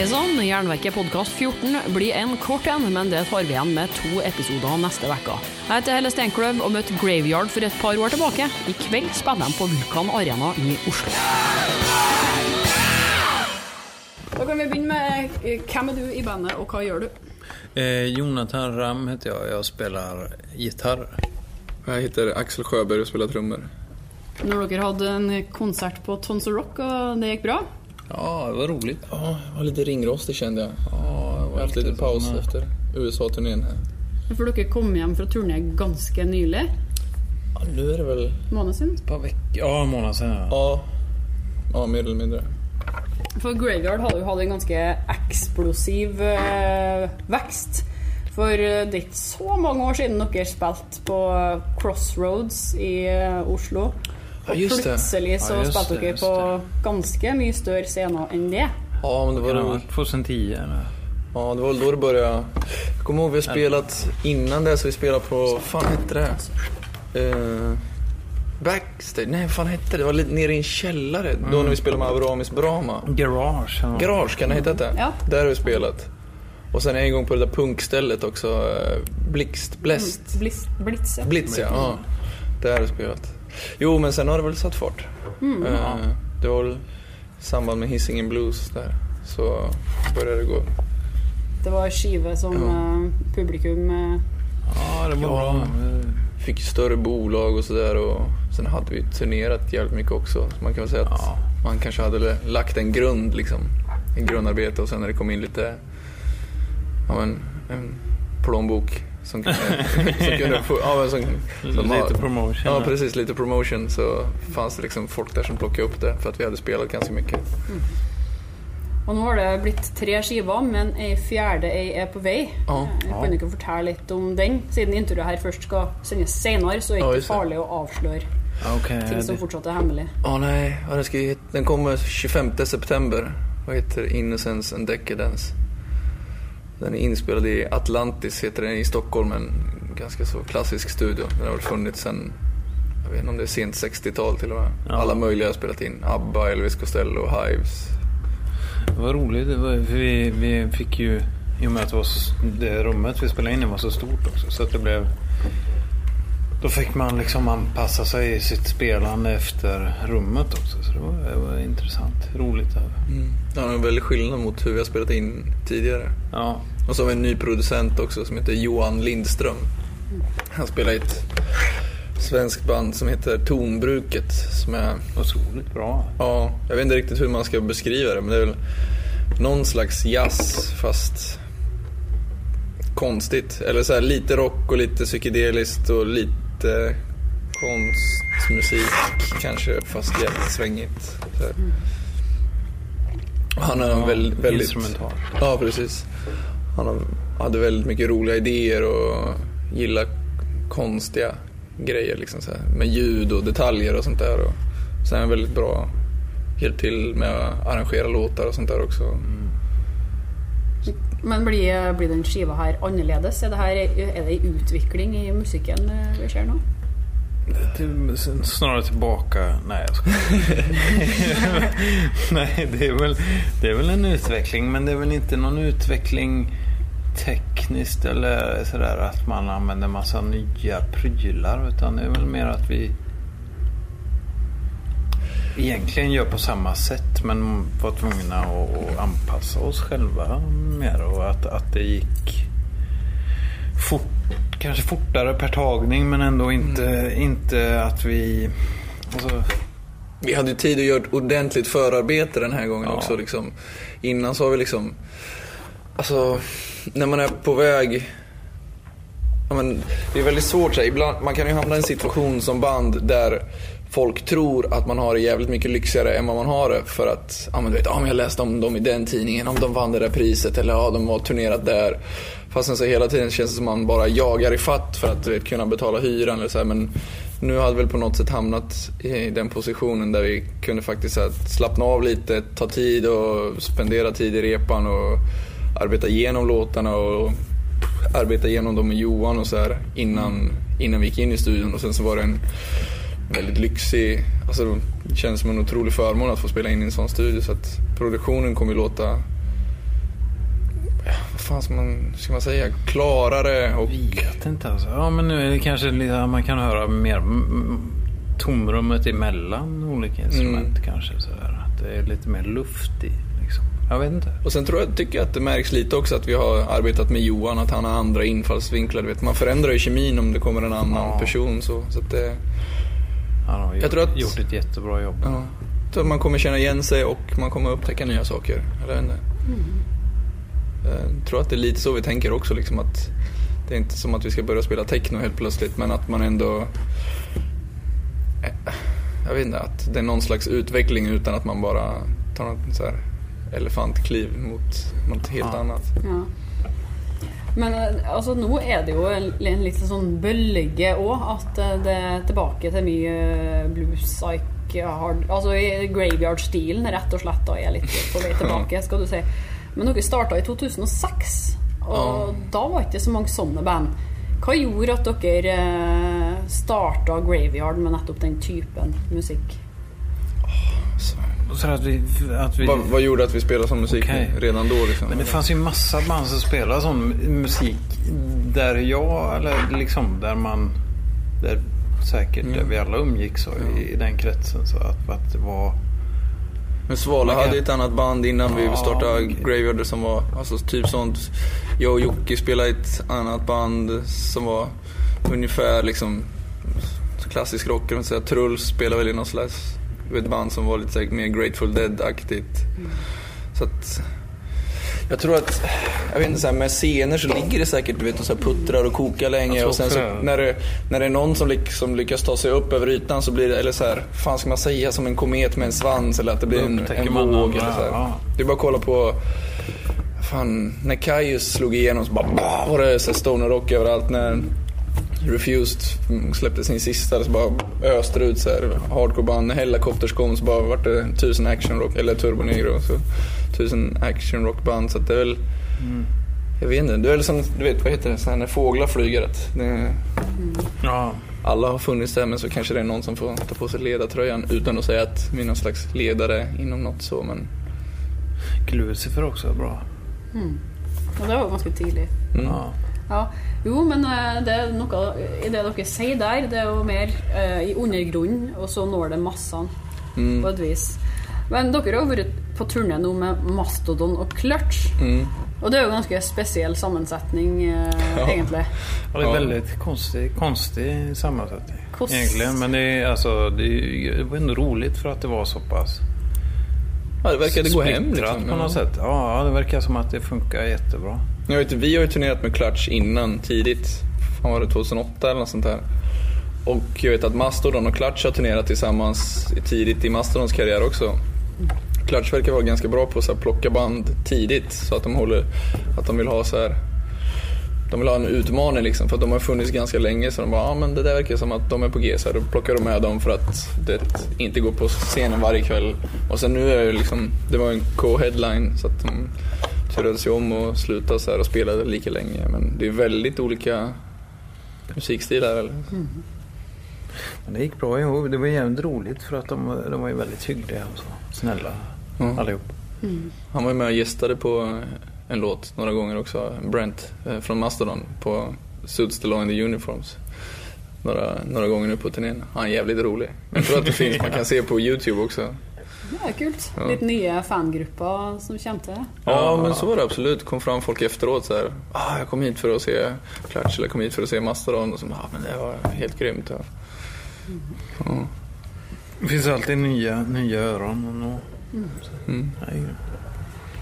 Hei sann, Jernverket podkast 14 blir en kort en, men det tar vi igjen med to episoder neste uke. Jeg heter Helle Steinkløv og møtte Graveyard for et par år tilbake. I kveld spiller de på Vulkan Arena i Oslo. Da kan vi begynne med eh, hvem er du i bandet, og hva gjør du? Eh, Jonathan Ram heter jag. Jag spelar gitarr. Jag heter Axel Sjöberg och spelar trummor. Når dere hadde en konsert på Tons of Rock, og det gikk bra? Ja, det var roligt. Ja, jag var lite ringrostig kände jag. Ja, Jag har haft lite paus sån, eh, efter USA-turnén här. For dere kom hjem fra turné ganske nylig. Ja, nu är det väl... Ett par veckor. Ja, en månad sedan. Ja. Ja, ja mer eller mindre. For Graveyard hadde jo hatt en ganske eksplosiv eh, vekst. For eh, det er ikke så mange år siden dere spilte på Crossroads i eh, Oslo. Ja, plutselig så Ja, spilte dere på ganske mye større scener enn det. Ja, men det var, Kan det ha väl, varit 2010 eller? ja, det var väl då det började. Jag kommer ihåg vi har spelat innan det så vi spelade på, fan hette det? Eh, backstage? Nej, fan hette det? Det var lite nere i en källare. Då när vi spelade med Avramis Brahma. Garage. något. Garage, kan det heta det? Ja. Där har vi spelat. Och sen en gång på det där punkstället också. eh, Blixt, Bläst. Blitz, Blitze. Blitz ja. ja. Där har jag spelat. Jo men sen har det väl satt fart. Eh, det var väl i samband med Hisingen Blues där. Så började det gå. Det var skive som Ja. eh, publikum eh, Ja, det var Ja. bra. Fick större bolag och sådär och sen hade vi turnerat jävligt mycket också. Så man kan väl säga att Ja. man kanske hade lagt en grund liksom. En grundarbete och sen när det kom in lite, ja men en plånbok som kunde, som kunde få, ja men som, som Lite har- promotion. Ja precis, lite promotion så fanns det liksom folk där som plockade upp det för att vi hade spelat ganska mycket. Og nå har det blitt tre skiver, men ei fjerde ei er på vei. Ja. Eh, Kan du ikke fortelle litt om den? Siden introet her først skal sendes senere, så er det Ja, ikke just det. farlig å avsløre Ja, Okej. ting som det- fortsatt er hemmelig. Ja nej, ja, den, ska, den kommer 25 september och heter Innocence and Decadence. Den är inspelad i Atlantis, heter den i Stockholm, en ganska så klassisk studio. Den har väl funnits sen, jag vet inte om det är sent 60-tal till och med. Ja. Alla möjliga har spelat in. ABBA, Elvis Costello, Hives. Var roligt. Vi, vi fick ju, i och med att det, var så, det rummet vi spelade in i var så stort också. Så att det blev... Då fick man liksom anpassa sig i sitt spelande efter rummet också. Så det var, det var intressant. Roligt. Ja, det är väldig skillnad mot hur vi har spelat in tidigare. Ja. Och så har vi en ny producent också som heter Johan Lindström. Han spelar i ett svenskt band som heter Tonbruket. Som är, Otroligt bra. ja, jag vet inte riktigt hur man ska beskriva det men det är väl någon slags jazz fast konstigt. Eller så här, lite rock och lite psykedeliskt och lite konstmusik kanske fast jävligt svängigt. Och Han har en väl, väldigt... Instrumental. Ja, precis. Han hade väldigt mycket roliga idéer och gillar konstiga grejer liksom så här, med ljud och detaljer och sånt där. Och sen är han väldigt bra, hjälpt till med att arrangera låtar och sånt där också. Men blir, blir den skiva her annerledes? Er det, her, er det en utvikling i musikken eh, vi ser nå? Till, snarare tillbaka. Nej, jag skojar. Nej, det är, väl, det är väl en utveckling. Men det är väl inte någon utveckling tekniskt eller sådär att man använder massa nya prylar. Utan det är väl mer att vi egentligen gör på samma sätt men var tvungna att, anpassa oss själva mer. Och att, att det gick fort, kanske fortare per tagning men ändå inte, inte att vi... Alltså, Vi hade ju tid att göra ordentligt förarbete den här gången Ja. också. Liksom. Innan så har vi liksom, alltså när man är på väg Ja, men det är väldigt svårt. Så här. Ibland, man kan ju hamna i en situation som band där folk tror att man har det jävligt mycket lyxigare än vad man har det. För att, ja men du vet, ja men jag läste om dem i den tidningen, om de vann det där priset eller ja de har turnerat där. Fastän så hela tiden känns det som man bara jagar i fatt för att vet, kunna betala hyran eller så här. Men nu hade vi väl på något sätt hamnat i den positionen där vi kunde faktiskt här, slappna av lite, ta tid och spendera tid i repan och arbeta igenom låtarna och arbeta igenom dem med Johan och så här innan, innan vi gick in i studion och sen så var det en väldigt lyxig, alltså det känns som en otrolig förmån att få spela in i en sån studio så att produktionen kommer ju låta fan ska man, ska man säga, klarare och... Vet inte alltså. Ja men nu är det kanske lite, man kan höra mer mm, mm, tomrummet emellan olika instrument kanske. Sådär. Att det är lite mer luft i. Liksom. Jag vet inte. Och sen tror jag, tycker jag att det märks lite också att vi har arbetat med Johan, att han har andra infallsvinklar. Vet, man förändrar ju kemin om det kommer en annan Ja. person. Så, så att det, Han har gjort, tror att- gjort ett jättebra jobb. ja, så att man kommer känna igen sig och man kommer upptäcka nya saker. Eller jag vet inte. Jag tror att det är lite så vi tänker också. Liksom, att det är inte som att vi ska börja spela techno helt plötsligt men att man ändå... eh, Jag vet inte, att det är någon slags utveckling utan att man bara tar något så här elefantkliv mot något helt Ja. annat. Ja. Men eh, altså, nå er det jo en, en litt sånn bølge òg, at eh, det er tilbake til mye eh, blues, psych, hard Altså i graveyard-stilen rett og slett da er litt på vei tilbake, skal du si. Men dere starta i 2006, og da var ikke så mange sånne band. Hva gjorde at dere eh, starta Graveyard med nettopp den typen musikk? Så att vi, att vi, vad, vad gjorde att vi spelade sån musik Okej. redan då? Liksom? men det fanns ju massa band som spelade sån musik där jag, eller liksom där man, där säkert där vi alla umgicks så, i, i den kretsen. Så att, att det var Men Svala hade ett annat band innan vi Ja, startade okej. Graveyard som var alltså, typ sånt. Jag och Jocke spelade i ett annat band som var ungefär liksom klassisk rock. kan man säga. Truls spelade väl i någon slags ett band som var lite så här, mer Grateful Dead-aktigt. Så att jag tror att, jag vet inte, så här, med scener så ligger det säkert du vet, och så puttrar och kokar länge och sen så när det, när det är någon som liksom lyckas ta sig upp över ytan så blir det, eller så här, fan ska man säga som en komet med en svans eller att det blir en, en våg eller så här. Det är bara att kolla på, fan, när Kaius slog igenom så bara bah, var det så stoner rock överallt. När Refused släppte sin sista så bara öste det ut så här hardcoreband. När Hellacopters kom så bara vart det tusen actionrock, eller Turbo Negro. Så tusen actionrockband. Så att det är väl, jag vet inte, det är väl som, du vet vad heter det, så här när fåglar flyger. Att det, Ja, alla har funnits där men så kanske det är någon som får ta på sig ledartröjan utan att säga att vi är någon slags ledare inom något så. Men Lucifer också är bra. Og det var jo ganske tidlig. Ja. Ja, jo, men eh, det er noe i det dere sier der, det er jo mer eh, i undergrunnen, og så når det massene Mm. på et vis. Men dere har jo vært på turné nå med Mastodon og Clutch. Mm. Og det er jo ganske spesiell sammensetning, eh, Ja. egentlig. Ja, det är väldigt konstig, konstig sammansättning. Kost- Egentligen. Men det, är, alltså, det, är- det var ändå roligt för att det var så pass ja, det verkade gå hem liksom. på något sätt. Ja, det verkar som att det funkar jättebra. Jag vet, vi har ju turnerat med Clutch innan, tidigt. Fan var det 2008 eller något sånt där. Och jag vet att Mastodon och Clutch har turnerat tillsammans tidigt i Mastodons karriär också. Clutch verkar vara ganska bra på att så här, plocka band tidigt så att de håller, att de vill ha så här. De vill ha en utmaning liksom för att de har funnits ganska länge så de bara, ja men det där verkar som att de är på G så här, då plockar de med dem för att det inte går på scenen varje kväll. Och sen nu är det liksom, det var en co-headline så att de turade sig om och slutade så här och spelade lika länge. Men det är väldigt olika musikstilar. Eller? Men det gick bra ihop. Det var jävligt roligt för att de, de var ju väldigt hyggliga och så. Snälla Mm. allihop. Han var ju med och gästade på en låt några gånger också, Brent eh, från Mastodon på Suits the Law in the Uniforms. Några, några gånger nu på turnén. Han är jävligt rolig. Jag tror att det finns, man kan se på YouTube också. Er kult. Ja. Litt nye fangrupper som til. Ja, men så var det absolut. kom fram folk efteråt så här. Ah, jag kom hit för att se Clutch eller jag kom hit för att se Mastodon. Och så, ah, men det var helt grymt. Ja. Ja. Det finns alltid nya, nya öron. Och nå. Mm. Nej.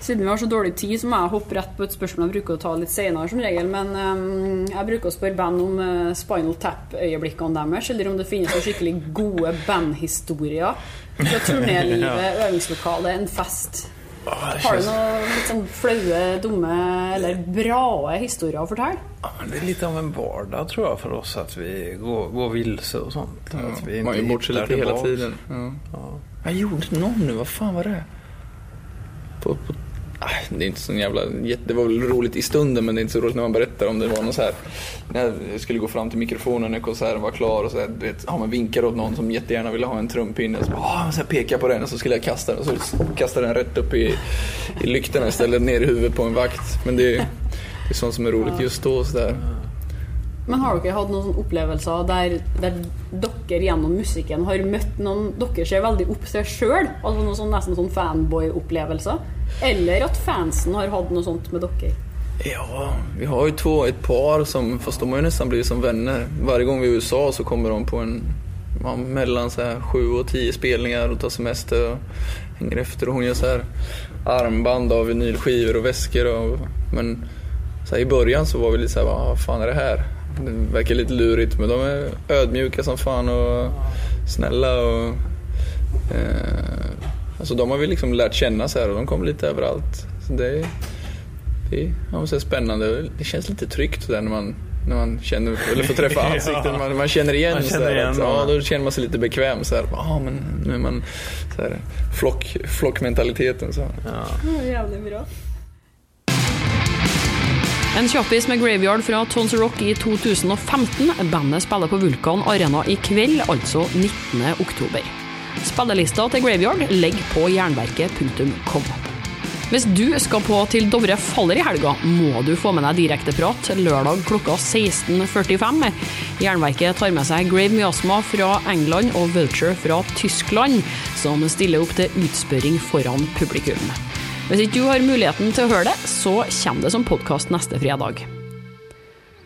Siden vi har så dårlig tid, så må jeg hoppe rett på et spørsmål jeg bruker å ta litt senere, som regel. Men ehm, jeg bruker å spørre band om eh, Spinal Tap-øyeblikkene deres, eller om det finnes noen skikkelig gode bandhistorier fra turnélivet, øvingslokale, en fest. Ja, det Har du noen litt sånn flaue, dumme eller bra historier å fortelle? Ja, men det är lite av en vardag tror jag för oss att vi går, går vilse och sånt. Att vi Man är ju bort sig hittar lite hela tiden. Ja. Ja. Jag gjorde någon nu, vad fan var det? På, på, Ah, det är inte så jävla, det var väl roligt i stunden men det är inte så roligt när man berättar om det var något så här. När jag skulle gå fram till mikrofonen när konserten var klar och så här, du vet, ja, man vinkar åt någon som jättegärna ville ha en trumpinne. Så, bara, ah, så här pekar jag på den och så skulle jag kasta den och så kastade den rätt upp i, i lyktorna istället ner i huvudet på en vakt. Men det, Det är sånt som är roligt just då. Så där. Men har dere hatt noen opplevelser der, der dere gjennom musikken har møtt noen Dere ser veldig opp til sjøl? Altså noen sånn, nesten sånn fanboy-opplevelser? Eller at fansen har hatt noe sånt med dere? Ja, vi har ju två, ett par som, fast de har ju nästan blivit som vänner. Varje gång vi är i USA så kommer de på en, ja, mellan så här sju och tio spelningar och tar semester och hänger efter. Och hon gör så här armband av vinylskivor och väskor. Och, men så här, i början så var vi lite så här, vad fan är det här? Det verkar lite lurigt men de är ödmjuka som fan och snälla och eh, Alltså de har vi liksom lärt känna så här och de kommer lite överallt. Så det är, det är ja, så spännande. Det känns lite tryggt där när man, när man känner, eller får träffa ansikten. Man, man känner igen, Man så känner här, igen att, dem. ja, Då känner man sig lite bekväm. Så här, ja, men nu är man så här, flock, flockmentaliteten. Så. Ja. Jævlig bra. En kjappis med Graveyard fra Tons Rock i 2015. Bandet spiller på Vulkan Arena i kveld, altså 19. oktober. Spillelista til Graveyard ligger på jernverket.com. Hvis du skal på Til Dovre faller i helga, må du få med deg direkteprat lørdag klokka 16.45. Jernverket tar med seg Grave Miasma fra England og Vulture fra Tyskland, som stiller opp til utspørring foran publikum. Hvis ikke du har muligheten til å høre det, så kommer det som podkast neste fredag.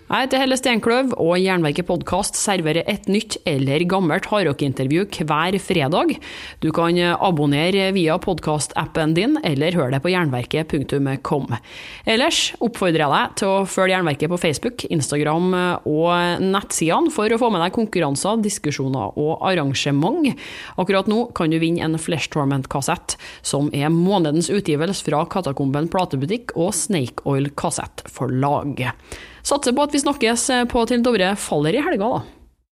Jeg heter Helle Steinkløv, og Jernverket podkast serverer et nytt eller gammelt hardrockintervju hver fredag. Du kan abonnere via podkastappen din, eller høre det på jernverket.com. Ellers oppfordrer jeg deg til å følge Jernverket på Facebook, Instagram og nettsidene for å få med deg konkurranser, diskusjoner og arrangement. Akkurat nå kan du vinne en Flesh Torment-kassett, som er månedens utgivelse fra Katakomben platebutikk og Snake Oil kassettforlag. Satser på at vi snakkes eh, på Til Dovre faller i helga, da.